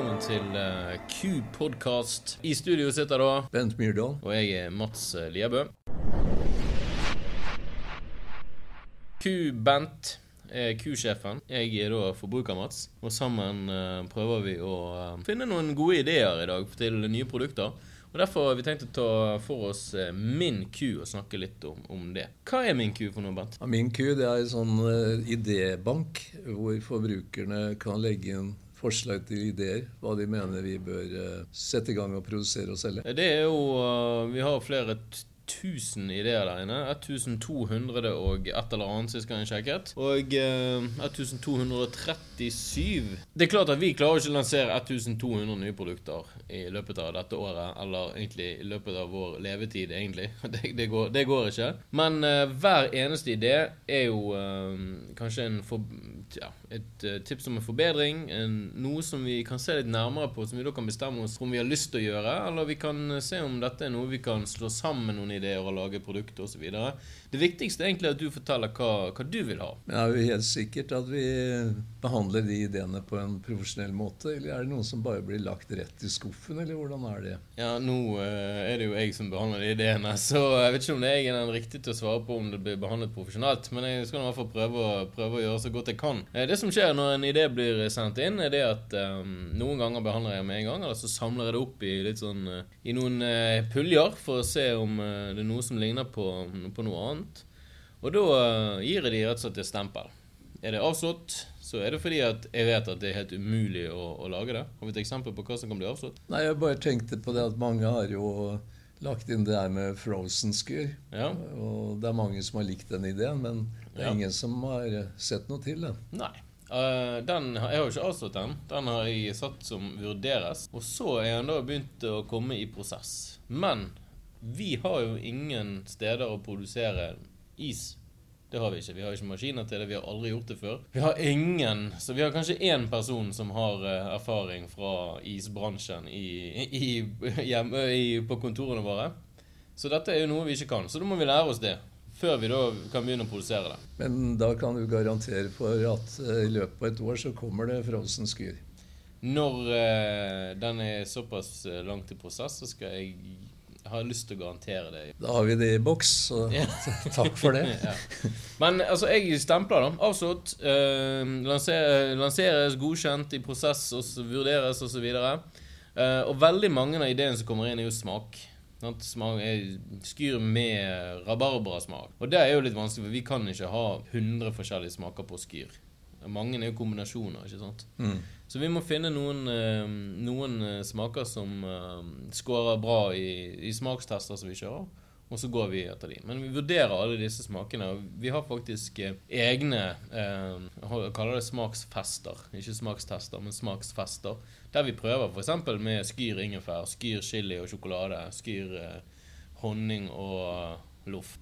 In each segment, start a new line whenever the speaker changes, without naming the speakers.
velkommen til uh, Q-podkast. I studio sitter da
Bent Myrdal.
Og jeg er Mats eh, Liebø. Q-Bent er Q-sjefen. Jeg er da Forbruker-Mats. Og sammen uh, prøver vi å finne noen gode ideer i dag til nye produkter. Og Derfor har vi tenkt å ta for oss Min Q og snakke litt om, om det. Hva er Min Q for noe, Bent?
Ja, min Q det er en sånn uh, idébank hvor forbrukerne kan legge inn forslag til ideer. Hva de mener vi bør uh, sette i gang og produsere og selge.
Det er jo uh, Vi har flere 1000 ideer der inne. 1200 og et eller annet sist gang jeg sjekket. Og eh, 1237 Det er klart at vi klarer ikke å lansere 1200 nye produkter i løpet av dette året. Eller egentlig i løpet av vår levetid, egentlig. Det, det, går, det går, ikke. Men eh, hver eneste idé er jo eh, kanskje en for, ja, et uh, tips om en forbedring. En, noe som vi kan se litt nærmere på, som vi da kan bestemme oss om vi har lyst til å gjøre. Eller vi kan se om dette er noe vi kan slå sammen noen ideer og lage produkter osv. Det viktigste er egentlig at du forteller hva, hva du vil ha.
Men er jo helt sikkert at vi behandler de ideene på en profesjonell måte? Eller er det noen som bare blir lagt rett i skuffen, eller hvordan er det?
Ja, nå uh, er det jo jeg som behandler de ideene, så jeg vet ikke om det er jeg er den riktige til å svare på om det blir behandlet profesjonelt. Men jeg skal i hvert fall prøve, prøve å gjøre så godt jeg kan. Uh, det som skjer når en idé blir sendt inn, er det at um, noen ganger behandler jeg med en gang, eller så samler jeg det opp i sånn uh, i noen puljer for å se om det er noe som ligner på, på noe annet. Og da uh, gir jeg de rett og slett et stempel. Er det avslått, så er det fordi at jeg vet at det er helt umulig å, å lage det. Har vi et eksempel på hva som kan bli avslått?
Nei, Jeg bare tenkte på det at mange har jo lagt inn det her med frozen skyr. Ja. Og det er mange som har likt den ideen, men det er ja. ingen som har sett noe til den.
Nei. Uh, den, jeg har jo ikke avslått den. Den har jeg satt som vurderes. Og så er den da begynt å komme i prosess. Men vi har jo ingen steder å produsere is. Det har vi ikke. Vi har ikke maskiner til det. Vi har aldri gjort det før. Vi har ingen Så vi har kanskje én person som har uh, erfaring fra isbransjen i, i, hjemme, i, på kontorene våre. Så dette er jo noe vi ikke kan. Så da må vi lære oss det. Før vi da kan begynne å produsere det.
Men da kan du garantere for at uh, i løpet av et år så kommer det frossen skyr?
Når uh, den er såpass langt i prosess, så skal jeg jeg har lyst til å garantere det.
Da har vi det i boks, så takk for det. ja.
Men altså, jeg stempler, da. Avslått. Eh, lanser, lanseres, godkjent, i prosess, og så vurderes osv. Og, eh, og veldig mange av ideene som kommer inn, er jo smak. Smak er Skyr med rabarbrasmak. Og det er jo litt vanskelig, for vi kan ikke ha 100 forskjellige smaker på skyr. Mange er jo kombinasjoner, ikke sant. Mm. Så vi må finne noen, eh, noen eh, smaker som uh, scorer bra i, i, smakstester som vi kjører. Og så går vi etter de. Men vi vurderer alle disse smakene. Vi har faktisk egne eh, Jeg kaller det smaksfester. Ikke smakstester, men smaksfester. Der vi prøver f.eks. med skyr ingefær, skyr chili og sjokolade, skyr eh, honning og loff.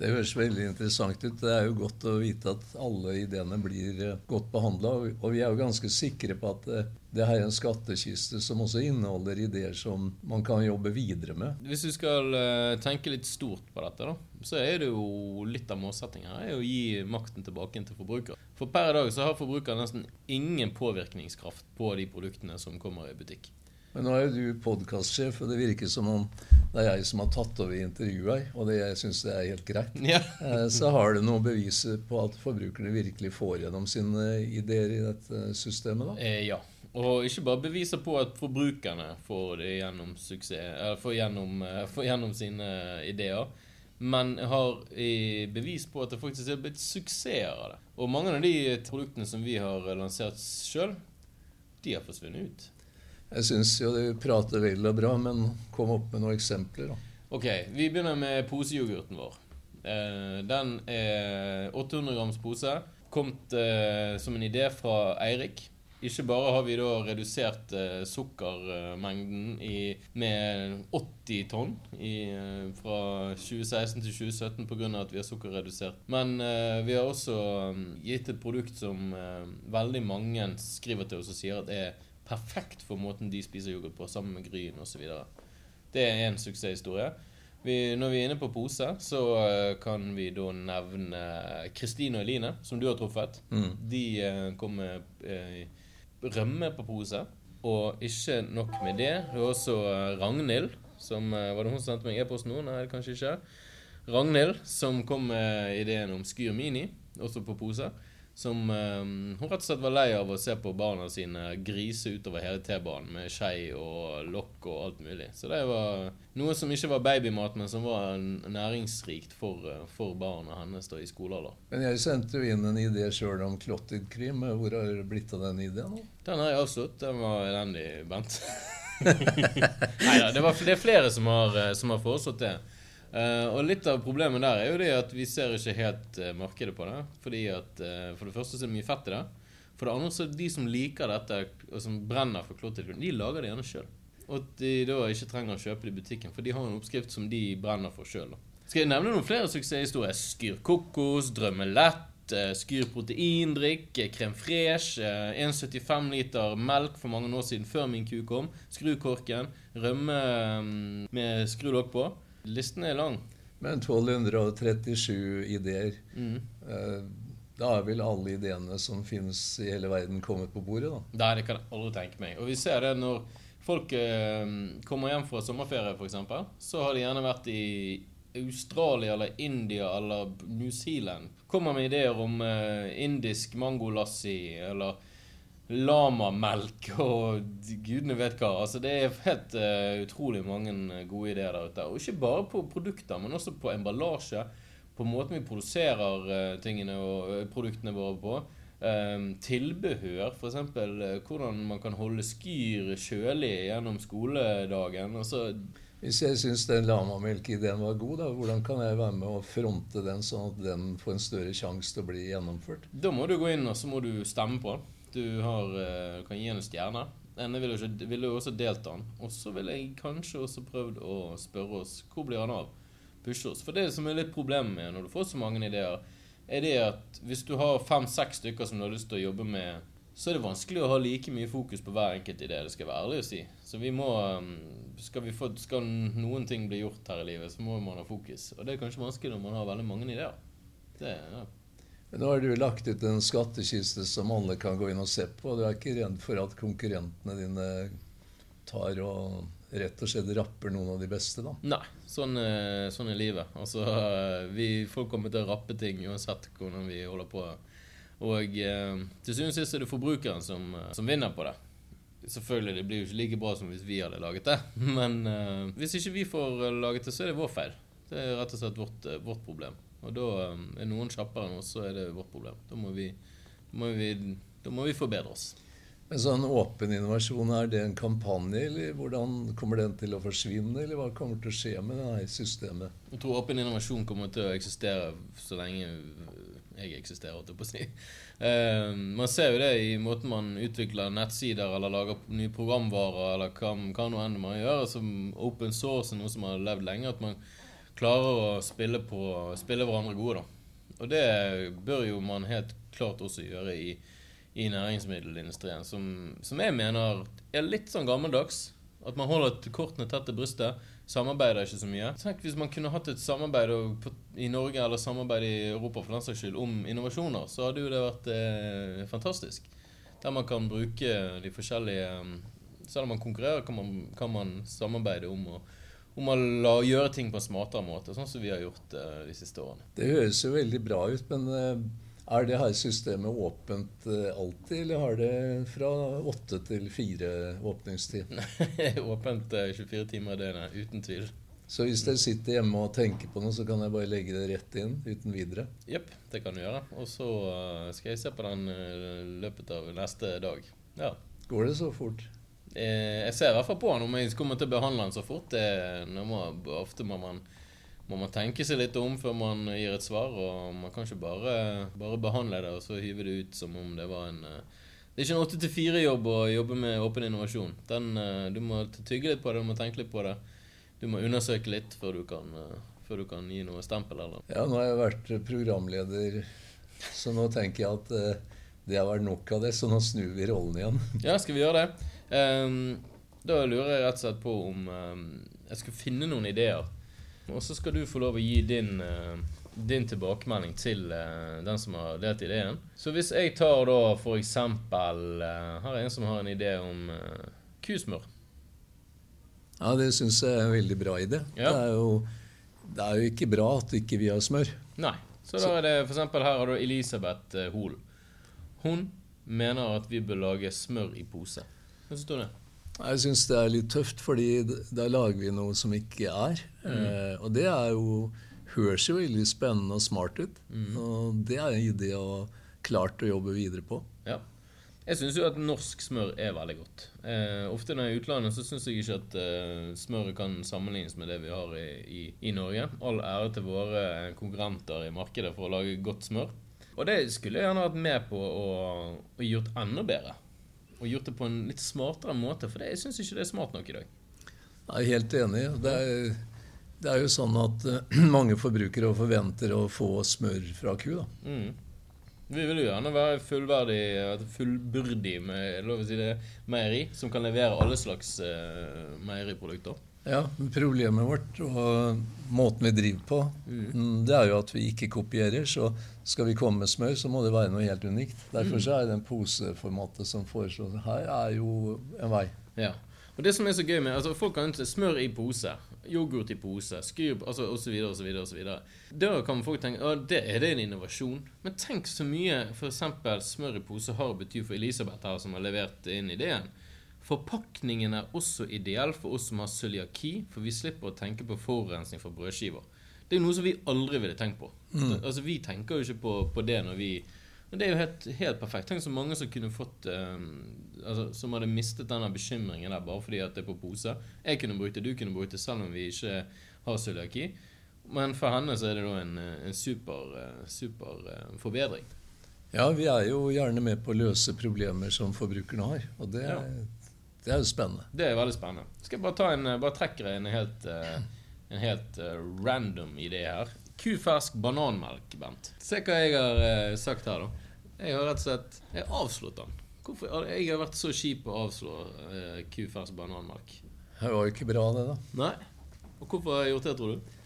Det høres veldig interessant ut. Det er jo godt å vite at alle ideene blir eh, godt behandla. Og vi er jo ganske sikre på at eh, det her er en skattkiste som også inneholder ideer som man kan jobbe videre med.
Hvis du skal eh, tenke litt stort på dette, da, så er det jo litt av målsettingen her er å gi makten tilbake til forbruker. For per i dag så har forbruker nesten ingen påvirkningskraft på de produktene som kommer i butikk.
Men nå er jo du podkastsjef, og det virker som om det er jeg som har tatt over intervjuet og det, jeg syns det er helt greit. Ja. Eh, så har du noen bevis på at forbrukerne virkelig får gjennom sine ideer i dette systemet? da?
Eh, ja. Og ikke bare beviser på at forbrukerne får det gjennom, suksess, får gjennom, eh, får gjennom sine ideer, men har bevis på at det faktisk er blitt suksesser av det. Og mange av de produktene som vi har lansert sjøl, de har forsvunnet ut.
Jeg syns jo du prater vel og bra, men kom opp med noen eksempler. da.
Ok, Vi begynner med poseyoghurten vår. Eh, den er 800 grams pose. Kommet eh, som en idé fra Eirik. Ikke bare har vi da redusert eh, sukkermengden i, med 80 tonn i, fra 2016 til 2017 pga. at vi har sukkerredusert. Men uh, vi har også um, gitt et produkt som uh, veldig mange skriver til oss og sier at er perfekt for måten de spiser yoghurt på, sammen med gryn osv. Det er en suksesshistorie. Vi, når vi er inne på pose, så uh, kan vi da nevne Kristine og Eline, som du har truffet. Mm. De uh, kom med eh, rømme på pose. Og ikke nok med det. Det var også Ragnhild som Var det hun som sendte meg e-post nå? Nei, kanskje ikke. Ragnhild som kom med ideen om Skyr Mini, også på pose. Som um, Hun rett og slett var lei av å se på barna sine grise utover hele T-banen med skei og lokk og alt mulig. Så det var noe som ikke var babymat, men som var næringsrikt for, eh, for barna hennes da i skolealder.
Men jeg sendte jo inn en idé sjøl om klottet krim. Hvor har det blitt av den ideen?
Den har jeg avslått. Den var elendig, Bent. Nei da, det, det, er flere som har, eh, som har foreslått det. Uh, og litt av problemet der er jo det at vi ser ikke helt uh, markedet på det. Fordi at uh, For det første så er det mye fett i det. For det andre så er det de som liker dette, og som brenner for clotted de lager det gjerne sjøl. Og at de da ikke trenger å kjøpe det i butikken, for de har en oppskrift som de brenner for sjøl. Skal jeg nevne noen flere suksesshistorier? Skyr kokos, drømmelett, Skyr proteindrikk, krem fresh, 1,75 liter melk for mange år siden, før min ku kom. Skru korken, rømme um, med skrulokk på. Listen er lang.
Men 1237 ideer. Mm. Eh, da er vel alle ideene som finnes i hele verden, kommet på bordet? da?
Nei, det kan jeg aldri tenke meg. Og vi ser det når folk eh, kommer hjem fra sommerferie, f.eks. Så har de gjerne vært i Australia eller India eller New Zealand. Kommer med ideer om eh, indisk mangolassi eller lamamelk og gudene vet hva. Altså, det er helt uh, utrolig mange eh, gode ideer der ute. Og ikke bare på produkter, men også på emballasje. På måten vi produserer uh, tingene og uh, produktene våre på. Um, tilbehør, f.eks. Uh, hvordan man kan holde skyr kjølig gjennom skoledagen. Altså,
hvis jeg syns den lamamelkideen var god, da, hvordan kan jeg være med å fronte den, sånn at den får en større sjanse til å bli gjennomført?
Da må du gå inn og så må du stemme på den. Du har, uh, kan gi en stjerne. Denne ville jo, vil jo også delt den. Og så ville jeg kanskje også prøvd å spørre oss hvor blir han av? Pushe oss. For det som er litt problemet med når du får så mange ideer, er det at hvis du har fem-seks stykker som du har lyst til å jobbe med, så er det vanskelig å ha like mye fokus på hver enkelt idé. Det skal være ærlig å si. Så vi må um, skal, vi få, skal noen ting bli gjort her i livet, så må man ha fokus. Og det er kanskje vanskelig når man har veldig mange ideer. Det, ja.
Nå har du lagt ut en skattkiste som alle kan gå inn og se på. Du er ikke redd for at konkurrentene dine tar og rett og slett rapper noen av de beste, da?
Nei, sånn, eh, sånn er livet. Altså, vi, folk kommer til å rappe ting uansett hvordan vi holder på. Og eh, til syvende og sist er det forbrukeren som, eh, som, vinner på det. Selvfølgelig, det blir jo ikke like bra som hvis vi hadde laget det. Men hvis ikke vi får laget det, så er det vår feil. Det er rett og slett vårt, vårt problem. Og da um, er noen kjappere enn oss, så er det vårt problem. Da må vi, må vi, da må vi forbedre oss.
Men sånn åpen innovasjon, er det en kampanje, eller hvordan kommer den til å forsvinne? Eller hva kommer til å skje med det systemet?
Jeg tror åpen innovasjon kommer til å eksistere så lenge jeg eksisterer, holdt jeg på å si. Uh, man ser jo det i måten man utvikler nettsider eller lager nye programvarer eller hva, hva nå enn man gjør. Som open source er noe som har levd lenge. at man klarer å spille, på, spille hverandre gode. da. Og det bør jo man helt klart også gjøre i, i næringsmiddelindustrien, som, som, jeg mener er litt sånn gammeldags. At man holder kortene tett til brystet. Samarbeider ikke så mye. Tenk hvis man kunne hatt et samarbeid i Norge eller samarbeid i Europa for den saks skyld om innovasjoner, så hadde jo det vært eh, fantastisk. Der man kan bruke de forskjellige Selv om man konkurrerer, kan man, kan man samarbeide om å om å la, gjøre ting på en smartere måte, sånn som vi har gjort uh, de siste årene.
Det høres jo veldig bra ut, men uh, er det her systemet åpent uh, alltid, eller har det fra åtte til fire åpningstid?
åpent 24 timer i døgnet, uten tvil.
Så hvis dere sitter hjemme og tenker på noe, så kan jeg bare legge det rett inn uten videre?
Jepp, det kan du gjøre. Og så skal jeg se på den i løpet av neste dag. Ja.
Går det så fort?
Eh, jeg ser i hvert fall på han om jeg kommer til å behandle han så fort. Det, må, ofte må man, må man, tenke seg litt om før man gir et svar. Og man kan ikke bare, bare behandle det og så hive det ut som om det var en eh, Det er ikke en åtte til fire-jobb å jobbe med åpen innovasjon. Den, eh, du må tygge litt på det, du må tenke litt på det. Du må undersøke litt før du kan, før du kan gi noe stempel. Eller.
Ja, nå har jeg vært programleder, så nå tenker jeg at det har vært nok av det, så nå snur vi rollen igjen.
ja, skal vi gjøre det? Um, da lurer jeg rett og slett på om um, jeg skal finne noen ideer. Og så skal du få lov å gi din, uh, din tilbakemelding til uh, den som har delt ideen. Så hvis jeg tar da for eksempel uh, Her er en som har en idé om uh, kusmør.
Ja, det syns jeg er en veldig bra idé. Ja. Det, er jo, det, er jo, ikke bra at ikke vi har smør.
Nei. Så, Så. da er det for eksempel her har du Elisabeth Hoel. Hun mener at vi bør lage smør i pose. Hva syns du det?
Jeg syns det er litt tøft, fordi da lager vi noe som ikke er. Mm. Eh, og det er jo høres jo veldig spennende og smart ut. Mm. Og det er en idé å klart å jobbe videre på.
Ja. Jeg syns jo at norsk smør er veldig godt. Eh, ofte når jeg er i utlandet, så syns jeg ikke at eh, smøret kan sammenlignes med det vi har i, i, i, Norge. All ære til våre konkurrenter i markedet for å lage godt smør. Og det skulle jeg gjerne vært med på å, å gjort enda bedre og gjort det på en litt smartere måte. For det, jeg syns ikke det er smart nok i dag.
Jeg er helt enig. Det er, det er jo sånn at uh, mange forbrukere forventer å få smør fra ku. da. Mm.
Vi vil jo gjerne være fullverdig, fullbyrdig med lov å si det, meieri, som kan levere alle slags uh, meieriprodukter.
Ja, Problemet vårt og måten vi driver på, mm. mm. det er jo at vi ikke kopierer. Så skal vi komme med smør, så må det være noe helt unikt. Derfor mm. så er den poseformatet som foreslås her, er jo en vei.
Ja. Og det som er så gøy med, altså Folk kan ikke smør i pose, yoghurt i pose, skyr altså osv. osv. osv. Da kan folk tenke at det er det en innovasjon. Men tenk så mye f.eks. smør i pose har å bety for Elisabeth her, som har levert inn ideen. Forpakningen er også ideell for oss som har cøliaki, for vi slipper å tenke på forurensning fra brødskiver. Det er noe som vi aldri ville tenkt på. Mm. Altså, Vi tenker jo ikke på, på, det når vi Men det er jo helt, helt perfekt. Tenk så mange som kunne fått um, altså, Som hadde mistet denne bekymringen der bare fordi at det er på pose. Jeg kunne brukt det, du kunne brukt det, selv om vi ikke har cøliaki. Men for henne så er det da en, en super, super uh, forbedring.
Ja, vi er jo gjerne med på å løse problemer som forbrukerne har. Og det, ja. Det er jo spennende.
Det er veldig spennende. Skal jeg bare, ta en, bare trekke en helt uh, en helt uh, random idé her. Kufersk bananmelk, Bent. Se hva jeg har uh, sagt her, da. Jeg har rett og slett Jeg har avslått den. Hvorfor? Jeg har vært så kjip å avslå uh, kufersk bananmelk.
Det var jo ikke bra, det, da.
Nei. Og hvorfor har jeg gjort det, tror du?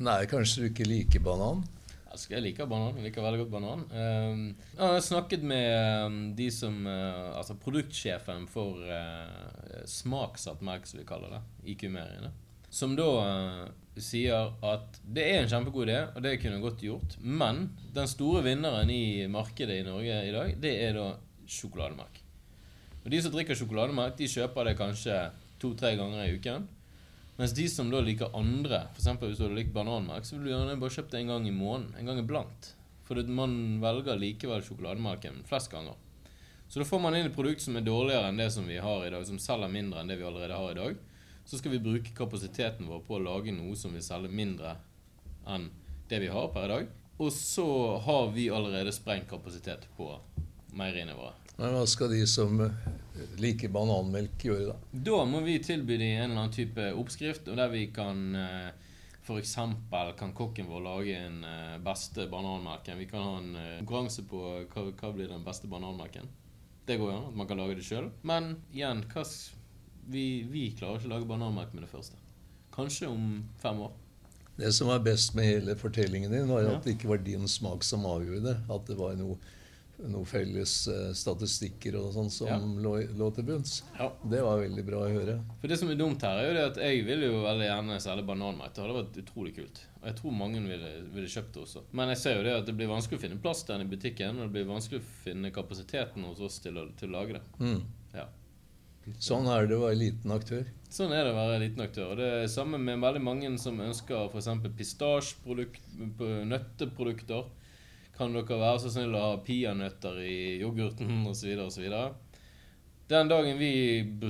Nei, kanskje du ikke liker banan?
Altså, jeg liker banan. Jeg liker veldig godt banan. Um, jeg har snakket med um, de som uh, Altså produktsjefen for uh, smaksatt melk, som vi kaller det, i kumeriene. Som da uh, sier at det er en kjempegod idé, og det kunne godt gjort, men den store vinneren i markedet i Norge i dag, det er da sjokolademelk. Og De som drikker sjokolademelk, de kjøper det kanskje to-tre ganger i uken. Mens de som da liker andre, f.eks. hvis du liker bananmelk, så vil du gjerne bare kjøpt det en gang i måneden. En gang iblant. For man velger likevel sjokolademelken flest ganger. Så da får man inn et produkt som er dårligere enn det som vi har i dag, som selger mindre enn det vi allerede har i dag så skal vi bruke kapasiteten vår på å lage noe som vil selge mindre enn det vi har per i dag. Og så har vi allerede sprengt kapasitet på meieriene våre.
Men hva skal de som eh, bananmelk bananmelk, gjøre da?
Da må vi tilby dem en eller annen type oppskrift, og der vi kan eh, F.eks. kan kokken vår lage en eh, beste bananmelken. Vi kan ha en konkurranse på hva, hva blir den beste bananmelken. Det går jo an at man kan lage det sjøl. Men igjen, hva vi, vi klarer ikke å lage bananmelk med det første. Kanskje om fem år.
Det som var best med hele fortellingen din, var ja. at det ikke var din smak som avgjorde. At det var noe, noe felles uh, statistikker og sånn som ja. lå, lå, til bunns. Ja. Det var veldig bra å høre.
For Det som er dumt her, er jo det at jeg vil jo veldig gjerne selge bananmelk. Det hadde vært utrolig kult. Og jeg tror mange ville, ville kjøpt det også. Men jeg ser jo det at det blir vanskelig å finne plass til den i butikken. Og det blir vanskelig å finne kapasiteten hos oss til å, til å lage det. Mm. Ja.
Sånn er det å være liten aktør.
Sånn er det å være liten aktør. Og det er samme med veldig mange som ønsker f.eks. pistasjenøtteprodukter. Kan dere være så snill å ha peanøtter i yoghurten osv. osv. Den dagen vi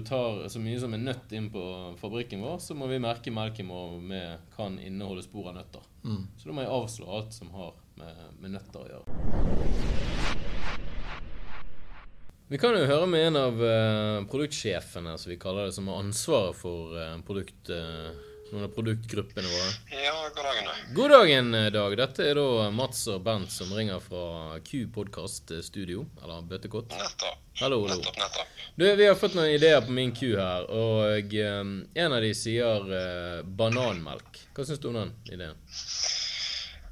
tar så mye som en nøtt inn på fabrikken vår, så må vi merke melken vår med kan inneholde spor av nøtter. Mm. Så da må jeg avslå alt som har med, med nøtter å gjøre. Vi kan jo høre med en av uh, produktsjefene, som vi kaller det, som har ansvaret for uh, produkt, uh, noen av produktgruppene våre.
Ja, god dagen, da.
God dagen, Dag. Dette er da Mats og Bent som ringer fra Q Podcast Studio, eller Bøttekott.
Nettopp.
Hallo, hallo.
Nettopp, nettopp.
Du, vi har fått noen ideer på min Q her, og en av de sier bananmelk. Hva syns du om den ideen?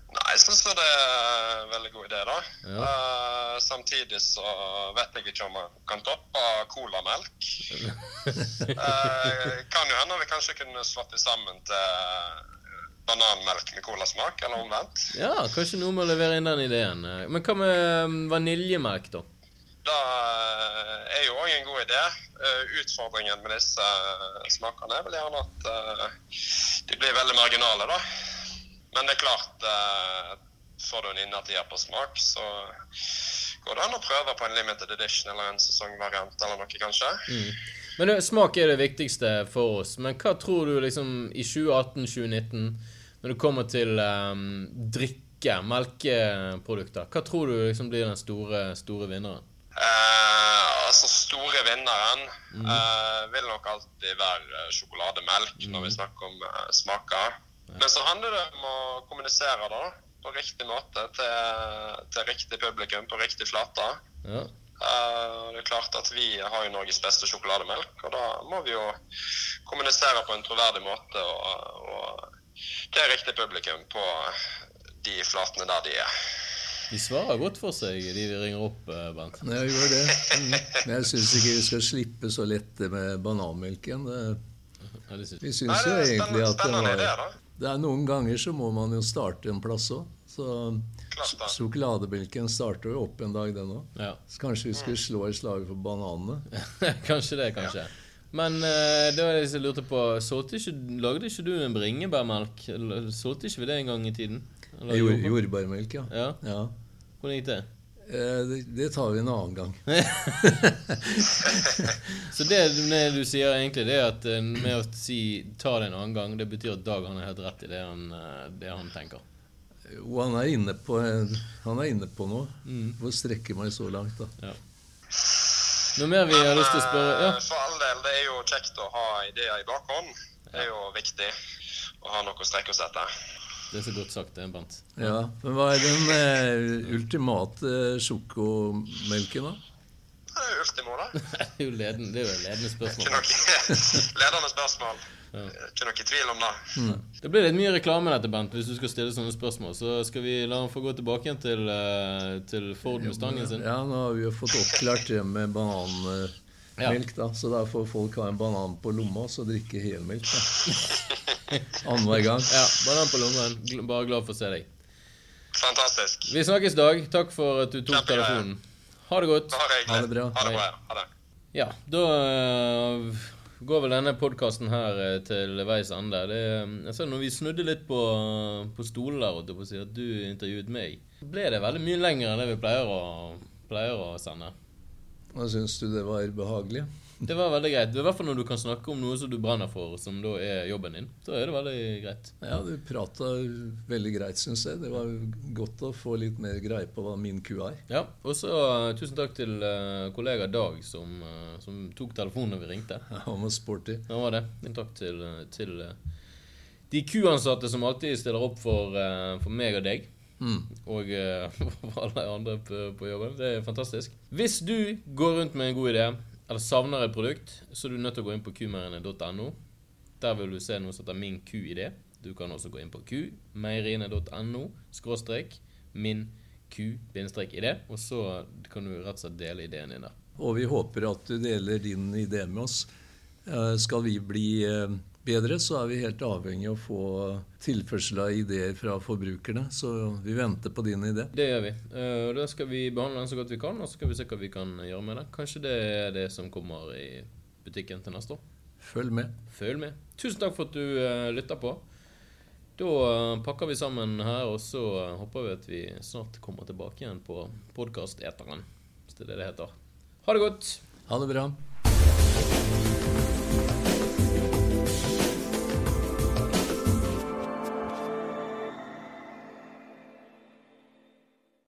Jeg syns det er en veldig god idé, da. Ja. Uh, samtidig så vet jeg ikke om man kan toppe colamelk. uh, kan jo hende vi kanskje kunne slått det sammen til bananmelk med colasmak, eller omvendt.
Ja, kanskje noen må levere inn den ideen. Men hva med um, vaniljemelk, da?
Det er jo òg en god idé. Utfordringen med disse smakene er vel gjerne at de blir veldig marginale, da. Men det er klart, eh, får du en innertier på smak, så går det an å prøve på en limited edition eller en sesongvariant eller noe, kanskje. Mm.
Men Smak er det viktigste for oss. Men hva tror du liksom i 2018-2019, når det kommer til um, drikke, melkeprodukter, hva tror du liksom blir den store, store vinneren?
Eh, altså Store vinneren mm. eh, vil nok alltid være sjokolademelk mm. når vi snakker om eh, smaker. Men så handler det om å kommunisere da, på riktig måte til, til riktig publikum på riktig flate. Ja. Uh, det er klart at Vi har jo Norges beste sjokolademelk, og da må vi jo kommunisere på en troverdig måte og, og til riktig publikum på de flatene der de er.
De svarer godt for seg, de ringer opp, eh, Bent.
Ja, jeg gjør det. Men jeg syns ikke vi skal slippe så lett med bananmelken. vi syns jo egentlig at den var det er Noen ganger så må man jo starte en plass òg. Så sjokoladebelken starter jo opp en dag, den òg. Ja. Så kanskje vi skulle slå et slag for bananene?
kanskje det, kanskje. Ja. Men uh, det var det jeg lurte på ikke, Lagde ikke du en bringebærmelk? Solgte ikke vi det en gang i tiden?
Jord, jordbærmelk, ja.
ja. ja. Hvordan gikk det?
Eh, det, det, tar vi en annen gang.
så det, det, du sier egentlig, det er at eh, med å si 'ta det en annen gang', det betyr at Dag han har helt rett i det han, eh, det han tenker?
Jo, han er inne på, han er inne på noe. Mm. Får strekke meg så langt, da. Ja.
Noe mer vi Men, har lyst til å spørre?
Ja. For all del, det er jo kjekt å ha ideer i bakhånd. Det er jo viktig å ha noe å strekke oss etter.
Det er så godt sagt, det, Bent.
Ja, men Hva er den eh, ultimate sjokomelken, da?
Det er jo Ultimo, da.
det er jo ledende, det er jo ledende spørsmål.
Ikke noe ledende spørsmål. Ja. Ikke noe tvil om det. Mm.
Det blir litt mye reklame dette, Bent, hvis du skal stille sånne spørsmål. Så skal vi la han få gå tilbake igjen til, uh, til Ford Mustangen sin.
Ja, nå har vi jo fått oppklart det med bananmelk, da. Så da får folk ha en banan på lomma og drikke helmelk. Annenhver gang.
Ja, banan på lomma. Bare glad for å se deg.
Fantastisk.
Vi snakkes, Dag. Takk for at du tok Kjempe telefonen. Ha det godt.
Ha det bra.
Ha det bra. Ha det.
Ja, da uh, går vel denne podkasten her uh, til veis ende. Det, uh, altså, når vi snudde litt på, på stolen der og si at du intervjuet meg, ble det veldig mye lenger enn det vi pleier å, pleier å sende.
Hva syns du det var behagelig?
Det var veldig greit. I hvert fall når du kan snakke om noe som du brenner for, som da er jobben din. Så er det veldig greit.
Ja, du prata veldig greit, syns jeg. Det var godt å få litt mer greie på hva min ku er.
Ja, og så uh, tusen takk til uh, kollega Dag som, uh, som, tok telefonen når vi ringte.
Ja, han var sporty.
Han var det. En takk til, til de kuansatte som alltid stiller opp for, for meg og deg. Mm. Og uh, alle andre på, på jobben. Det er fantastisk. Hvis du går rundt med en god idé eller savner et produkt, så er du nødt til å gå inn på kumeieriene.no. Der vil du se noe som heter Min ku-idé. Du kan også gå inn på kumeieriene.no skråstrek min ku-idé, og så kan du rett og slett dele ideen din der.
Og vi håper at du deler din idé med oss. Eh, skal vi bli eh, bedre, så er vi helt avhengig av å få tilførsel av ideer fra forbrukerne. Så vi venter på din idé.
Det gjør vi. Og da skal vi behandle den så godt vi kan, og så skal vi se hva vi kan gjøre med den. Kanskje det er det som kommer i butikken til neste år.
Følg med.
Følg med. Tusen takk for at du uh, lytter på. Da uh, pakker vi sammen her, og så håper vi at vi snart kommer tilbake igjen på podkast-eteren, hvis det er det det heter. Ha det godt.
Ha det bra.